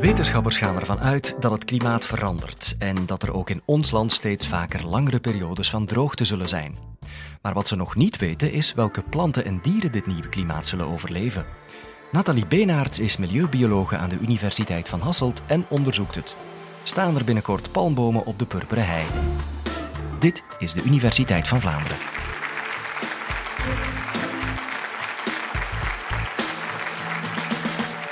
Wetenschappers gaan ervan uit dat het klimaat verandert en dat er ook in ons land steeds vaker langere periodes van droogte zullen zijn. Maar wat ze nog niet weten is welke planten en dieren dit nieuwe klimaat zullen overleven. Nathalie Beenaerts is milieubiologe aan de Universiteit van Hasselt en onderzoekt het. Staan er binnenkort palmbomen op de purperen hei? Dit is de Universiteit van Vlaanderen.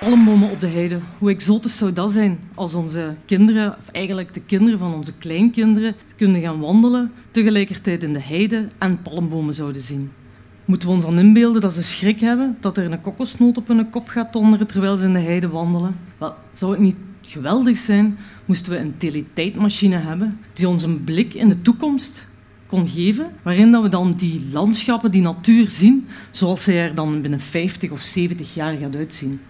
Palmbomen op de heide. Hoe exotisch zou dat zijn als onze kinderen, of eigenlijk de kinderen van onze kleinkinderen, kunnen gaan wandelen, tegelijkertijd in de heide en palmbomen zouden zien. Moeten we ons dan inbeelden dat ze schrik hebben, dat er een kokosnoot op hun kop gaat donderen terwijl ze in de heide wandelen? Wel, zou het niet geweldig zijn moesten we een teletijdmachine hebben die ons een blik in de toekomst kon geven, waarin dat we dan die landschappen, die natuur zien, zoals zij er dan binnen 50 of 70 jaar gaat uitzien.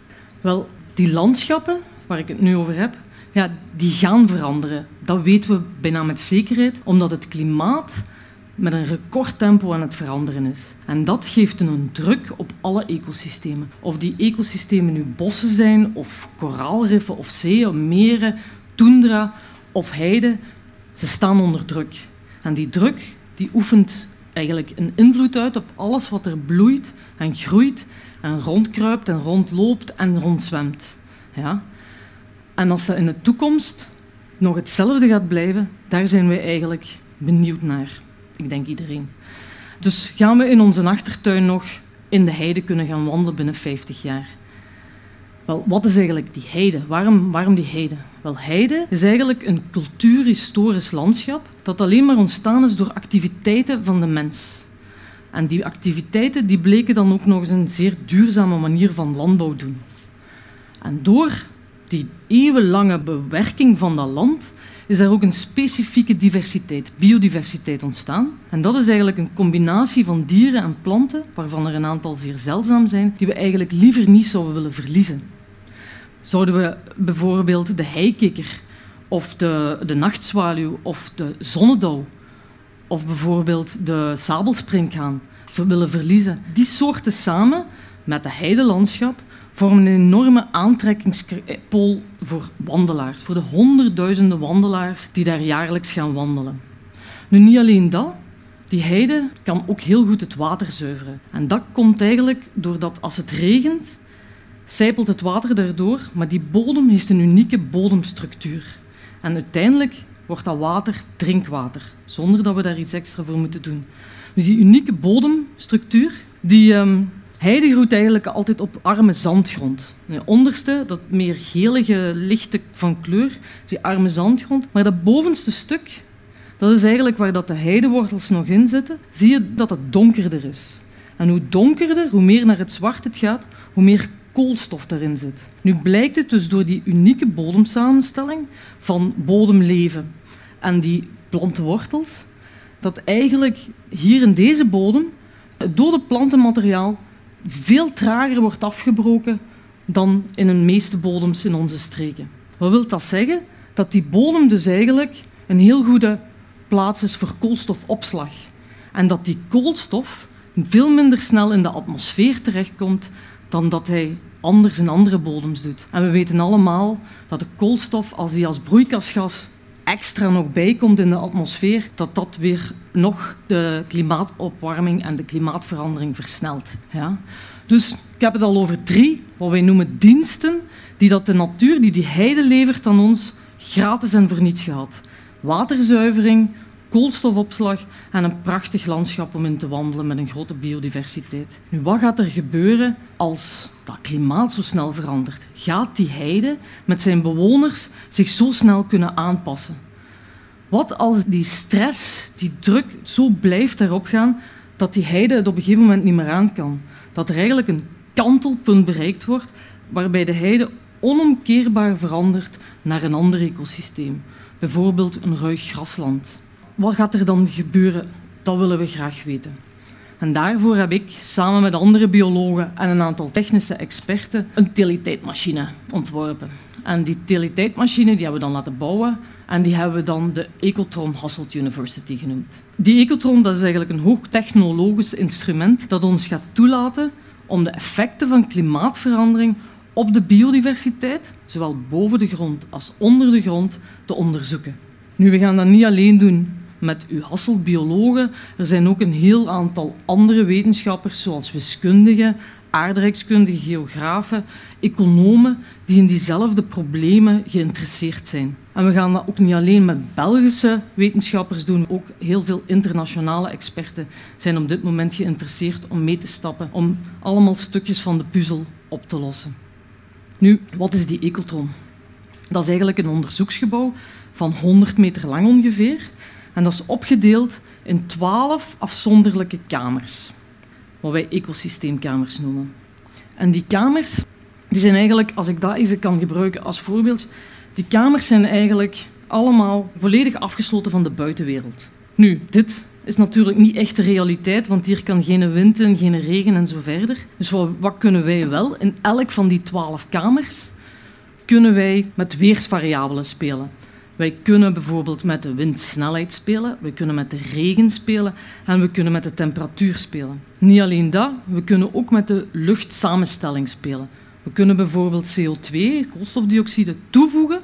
Wel, die landschappen waar ik het nu over heb, ja, die gaan veranderen. Dat weten we bijna met zekerheid, omdat het klimaat met een recordtempo aan het veranderen is. En dat geeft een druk op alle ecosystemen. Of die ecosystemen nu bossen zijn, of koraalriffen, of zeeën, meren, tundra of heide, ze staan onder druk. En die druk die oefent eigenlijk een invloed uit op alles wat er bloeit en groeit en rondkruipt en rondloopt en rondzwemt. Ja? En als dat in de toekomst nog hetzelfde gaat blijven, daar zijn wij eigenlijk benieuwd naar. Ik denk iedereen. Dus gaan we in onze achtertuin nog in de heide kunnen gaan wandelen binnen 50 jaar? Wel, wat is eigenlijk die heide? Waarom, waarom die heide? Wel, heide is eigenlijk een cultuurhistorisch landschap dat alleen maar ontstaan is door activiteiten van de mens. En die activiteiten die bleken dan ook nog eens een zeer duurzame manier van landbouw doen. En door die eeuwenlange bewerking van dat land is er ook een specifieke diversiteit, biodiversiteit ontstaan. En dat is eigenlijk een combinatie van dieren en planten, waarvan er een aantal zeer zeldzaam zijn, die we eigenlijk liever niet zouden willen verliezen. Zouden we bijvoorbeeld de heikikker of de, de nachtzwaluw of de zonnedauw of bijvoorbeeld de sabelspringhaan willen verliezen. Die soorten samen met de heidelandschap vormen een enorme aantrekkingspool voor wandelaars, voor de honderdduizenden wandelaars die daar jaarlijks gaan wandelen. Nu, niet alleen dat, die heide kan ook heel goed het water zuiveren. En dat komt eigenlijk doordat als het regent, sijpelt het water daardoor, maar die bodem heeft een unieke bodemstructuur. En uiteindelijk wordt dat water drinkwater, zonder dat we daar iets extra voor moeten doen. Dus die unieke bodemstructuur, die um, heide groeit eigenlijk altijd op arme zandgrond. De onderste, dat meer gelige, lichte van kleur, is die arme zandgrond. Maar dat bovenste stuk, dat is eigenlijk waar dat de heidewortels nog in zitten, zie je dat het donkerder is. En hoe donkerder, hoe meer naar het zwart het gaat, hoe meer koolstof daarin zit. Nu blijkt het dus door die unieke bodemsamenstelling van bodemleven en die plantenwortels, dat eigenlijk hier in deze bodem het dode plantenmateriaal veel trager wordt afgebroken dan in de meeste bodems in onze streken. Wat wil dat zeggen? Dat die bodem dus eigenlijk een heel goede plaats is voor koolstofopslag. En dat die koolstof veel minder snel in de atmosfeer terechtkomt dan dat hij anders in andere bodems doet. En we weten allemaal dat de koolstof, als die als broeikasgas extra nog bijkomt in de atmosfeer, dat dat weer nog de klimaatopwarming en de klimaatverandering versnelt. Ja? Dus ik heb het al over drie, wat wij noemen diensten, die dat de natuur, die die heide levert aan ons, gratis en voor niets gehad. Waterzuivering, koolstofopslag en een prachtig landschap om in te wandelen met een grote biodiversiteit. Nu, wat gaat er gebeuren als dat klimaat zo snel verandert? Gaat die heide met zijn bewoners zich zo snel kunnen aanpassen? Wat als die stress, die druk zo blijft erop gaan dat die heide het op een gegeven moment niet meer aan kan? Dat er eigenlijk een kantelpunt bereikt wordt waarbij de heide onomkeerbaar verandert naar een ander ecosysteem, bijvoorbeeld een ruig grasland. Wat gaat er dan gebeuren? Dat willen we graag weten. En daarvoor heb ik samen met andere biologen en een aantal technische experten een teletijdmachine ontworpen. En die teletijdmachine die hebben we dan laten bouwen en die hebben we dan de Ecotron Hasselt University genoemd. Die Ecotron dat is eigenlijk een hoogtechnologisch instrument dat ons gaat toelaten om de effecten van klimaatverandering op de biodiversiteit, zowel boven de grond als onder de grond, te onderzoeken. Nu, we gaan dat niet alleen doen met uw Hasselt biologen. Er zijn ook een heel aantal andere wetenschappers, zoals wiskundigen, aardrijkskundigen, geografen, economen, die in diezelfde problemen geïnteresseerd zijn. En we gaan dat ook niet alleen met Belgische wetenschappers doen, ook heel veel internationale experten zijn op dit moment geïnteresseerd om mee te stappen, om allemaal stukjes van de puzzel op te lossen. Nu, wat is die ecotron? Dat is eigenlijk een onderzoeksgebouw van 100 meter lang ongeveer. En dat is opgedeeld in 12 afzonderlijke kamers, wat wij ecosysteemkamers noemen. En die kamers die zijn eigenlijk, als ik dat even kan gebruiken als voorbeeld, die kamers zijn eigenlijk allemaal volledig afgesloten van de buitenwereld. Nu, dit is natuurlijk niet echt de realiteit, want hier kan geen wind in, geen regen en zo verder. Dus wat, wat kunnen wij wel? In elk van die twaalf kamers kunnen wij met weersvariabelen spelen. Wij kunnen bijvoorbeeld met de windsnelheid spelen, we kunnen met de regen spelen en we kunnen met de temperatuur spelen. Niet alleen dat, we kunnen ook met de luchtsamenstelling spelen. We kunnen bijvoorbeeld CO2, koolstofdioxide, toevoegen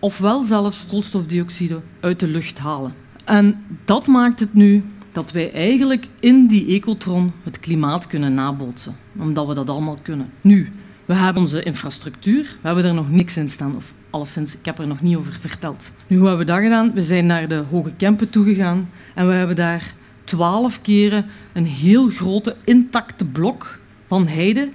ofwel zelfs koolstofdioxide uit de lucht halen. En dat maakt het nu dat wij eigenlijk in die ecotron het klimaat kunnen nabootsen, omdat we dat allemaal kunnen. Nu, we hebben onze infrastructuur, we hebben er nog niks in staan, of alleszins, ik heb er nog niet over verteld. Nu, hoe hebben we dat gedaan? We zijn naar de Hoge Kempen toegegaan en we hebben daar twaalf keren een heel grote intacte blok van heide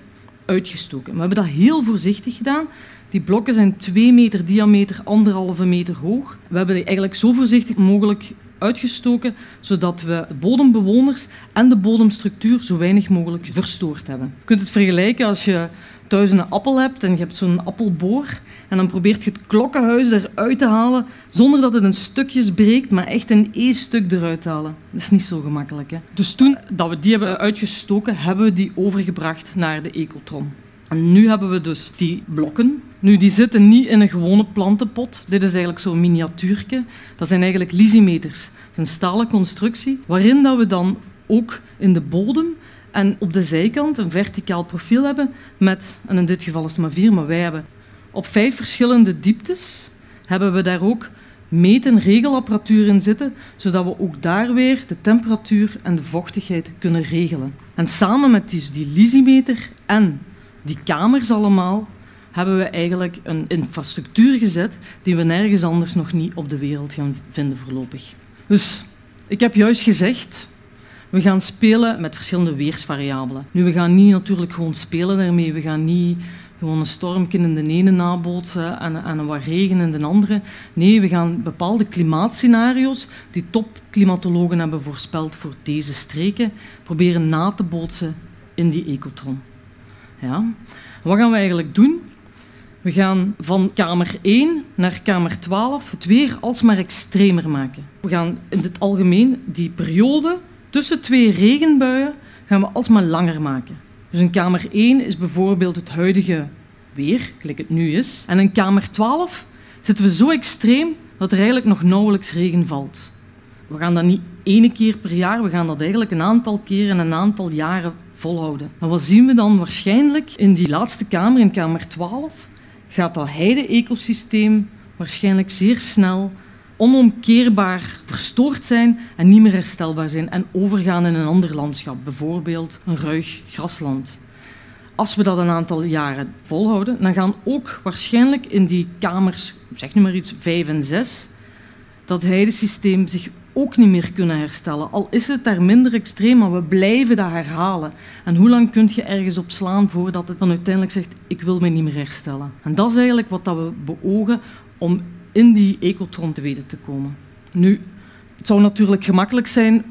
uitgestoken. We hebben dat heel voorzichtig gedaan. Die blokken zijn 2 meter diameter, anderhalve meter hoog. We hebben die eigenlijk zo voorzichtig mogelijk uitgestoken, zodat we de bodembewoners en de bodemstructuur zo weinig mogelijk verstoord hebben. Je kunt het vergelijken als je thuis een appel hebt en je hebt zo'n appelboor en dan probeert je het klokkenhuis eruit te halen zonder dat het een stukjes breekt, maar echt een E-stuk eruit te halen. Dat is niet zo gemakkelijk. Hè? Dus toen dat we die hebben uitgestoken, hebben we die overgebracht naar de ecotron. En nu hebben we dus die blokken. Nu, die zitten niet in een gewone plantenpot. Dit is eigenlijk zo'n miniatuurke. Dat zijn eigenlijk lysimeters. Dat is een stalen constructie, waarin dat we dan ook in de bodem en op de zijkant een verticaal profiel hebben met, en in dit geval is het maar vier, maar wij hebben op vijf verschillende dieptes hebben we daar ook meet- en regelapparatuur in zitten, zodat we ook daar weer de temperatuur en de vochtigheid kunnen regelen. En samen met die, die lysimeter en die kamers allemaal hebben we eigenlijk een infrastructuur gezet die we nergens anders nog niet op de wereld gaan vinden voorlopig. Dus ik heb juist gezegd, we gaan spelen met verschillende weersvariabelen. Nu, we gaan niet natuurlijk gewoon spelen daarmee. We gaan niet gewoon een stormje in de ene nabootsen en, en wat regen in de andere. Nee, we gaan bepaalde klimaatscenario's die topklimatologen hebben voorspeld voor deze streken proberen na te bootsen in die ecotron. Wat gaan we eigenlijk doen? We gaan van kamer 1 naar kamer 12 het weer alsmaar extremer maken. We gaan in het algemeen die periode tussen twee regenbuien gaan we alsmaar langer maken. Dus in kamer 1 is bijvoorbeeld het huidige weer, gelijk het nu is. En in kamer 12 zitten we zo extreem dat er eigenlijk nog nauwelijks regen valt. We gaan dat niet één keer per jaar, we gaan dat eigenlijk een aantal keren en een aantal jaren volhouden. En wat zien we dan waarschijnlijk in die laatste kamer, in kamer 12? Gaat dat heide-ecosysteem waarschijnlijk zeer snel onomkeerbaar verstoord zijn en niet meer herstelbaar zijn en overgaan in een ander landschap, bijvoorbeeld een ruig grasland. Als we dat een aantal jaren volhouden, dan gaan ook waarschijnlijk in die kamers, zeg nu maar iets, 5 en 6, dat heidesysteem zich ook niet meer kunnen herstellen. Al is het daar minder extreem, maar we blijven dat herhalen. En hoe lang kun je ergens op slaan voordat het dan uiteindelijk zegt, ik wil me niet meer herstellen. En dat is eigenlijk wat dat we beogen om in die ecotron te weten te komen. Nu, het zou natuurlijk gemakkelijk zijn,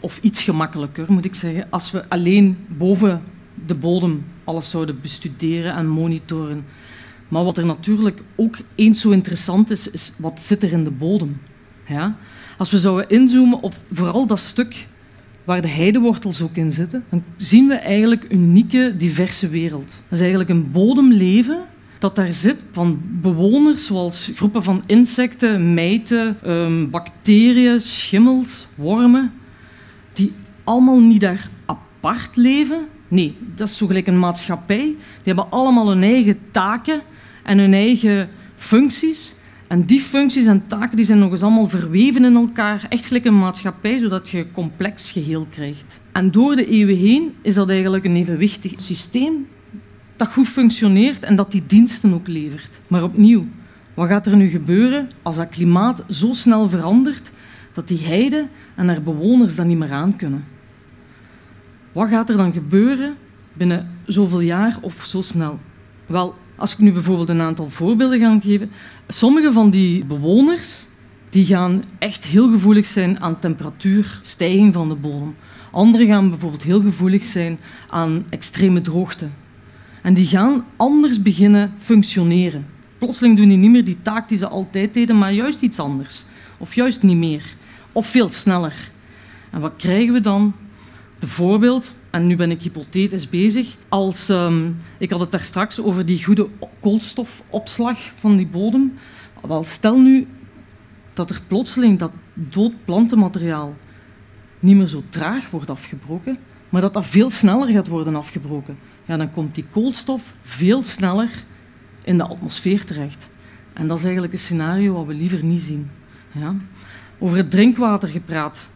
of iets gemakkelijker moet ik zeggen, als we alleen boven de bodem alles zouden bestuderen en monitoren. Maar wat er natuurlijk ook eens zo interessant is, is wat zit er in de bodem. Ja? Als we zouden inzoomen op vooral dat stuk waar de heidewortels ook in zitten, dan zien we eigenlijk een unieke, diverse wereld. Dat is eigenlijk een bodemleven dat daar zit van bewoners zoals groepen van insecten, mijten, um, bacteriën, schimmels, wormen, die allemaal niet daar apart leven, Nee, dat is zo gelijk een maatschappij. Die hebben allemaal hun eigen taken en hun eigen functies. En die functies en taken die zijn nog eens allemaal verweven in elkaar. Echt gelijk een maatschappij, zodat je een complex geheel krijgt. En door de eeuwen heen is dat eigenlijk een evenwichtig systeem dat goed functioneert en dat die diensten ook levert. Maar opnieuw, wat gaat er nu gebeuren als dat klimaat zo snel verandert dat die heide en haar bewoners dat niet meer aan kunnen? Wat gaat er dan gebeuren binnen zoveel jaar of zo snel? Wel, als ik nu bijvoorbeeld een aantal voorbeelden ga geven. Sommige van die bewoners die gaan echt heel gevoelig zijn aan temperatuurstijging van de bodem. Anderen gaan bijvoorbeeld heel gevoelig zijn aan extreme droogte. En die gaan anders beginnen functioneren. Plotseling doen die niet meer die taak die ze altijd deden, maar juist iets anders. Of juist niet meer. Of veel sneller. En wat krijgen we dan? Bijvoorbeeld, en nu ben ik hypothetisch bezig, als, um, ik had het daar straks over die goede koolstofopslag van die bodem. Wel, stel nu dat er plotseling dat dood plantenmateriaal niet meer zo traag wordt afgebroken, maar dat dat veel sneller gaat worden afgebroken. Ja, dan komt die koolstof veel sneller in de atmosfeer terecht. En dat is eigenlijk een scenario wat we liever niet zien. Ja. Over het drinkwater gepraat.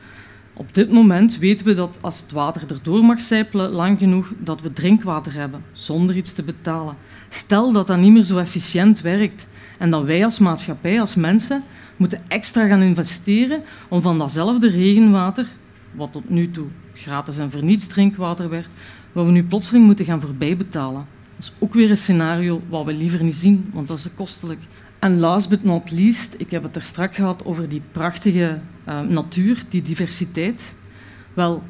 Op dit moment weten we dat als het water erdoor mag sijpelen lang genoeg, dat we drinkwater hebben, zonder iets te betalen. Stel dat dat niet meer zo efficiënt werkt en dat wij als maatschappij, als mensen, moeten extra gaan investeren om van datzelfde regenwater, wat tot nu toe gratis en voor niets drinkwater werd, wat we nu plotseling moeten gaan voorbij betalen. Dat is ook weer een scenario wat we liever niet zien, want dat is kostelijk. En last but not least, ik heb het er straks gehad over die prachtige uh, natuur, die diversiteit. Wel,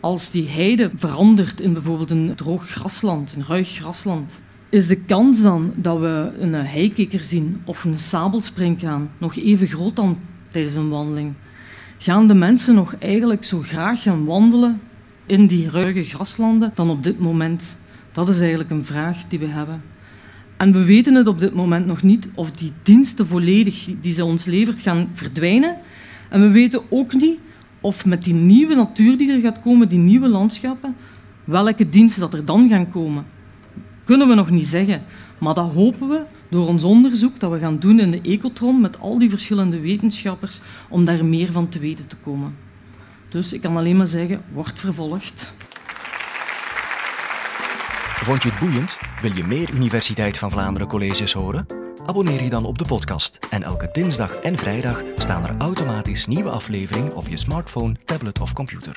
als die heide verandert in bijvoorbeeld een droog grasland, een ruig grasland, is de kans dan dat we een heikikker zien of een sabelspringkaan nog even groot dan tijdens een wandeling? Gaan de mensen nog eigenlijk zo graag gaan wandelen in die ruige graslanden dan op dit moment? Dat is eigenlijk een vraag die we hebben. En we weten het op dit moment nog niet of die diensten volledig die ze ons levert gaan verdwijnen. En we weten ook niet of met die nieuwe natuur die er gaat komen, die nieuwe landschappen, welke diensten dat er dan gaan komen. Kunnen we nog niet zeggen. Maar dat hopen we door ons onderzoek dat we gaan doen in de Ecotron met al die verschillende wetenschappers om daar meer van te weten te komen. Dus ik kan alleen maar zeggen, wordt vervolgd. Vond je het boeiend? Wil je meer Universiteit van Vlaanderen colleges horen? Abonneer je dan op de podcast en elke dinsdag en vrijdag staan er automatisch nieuwe afleveringen op je smartphone, tablet of computer.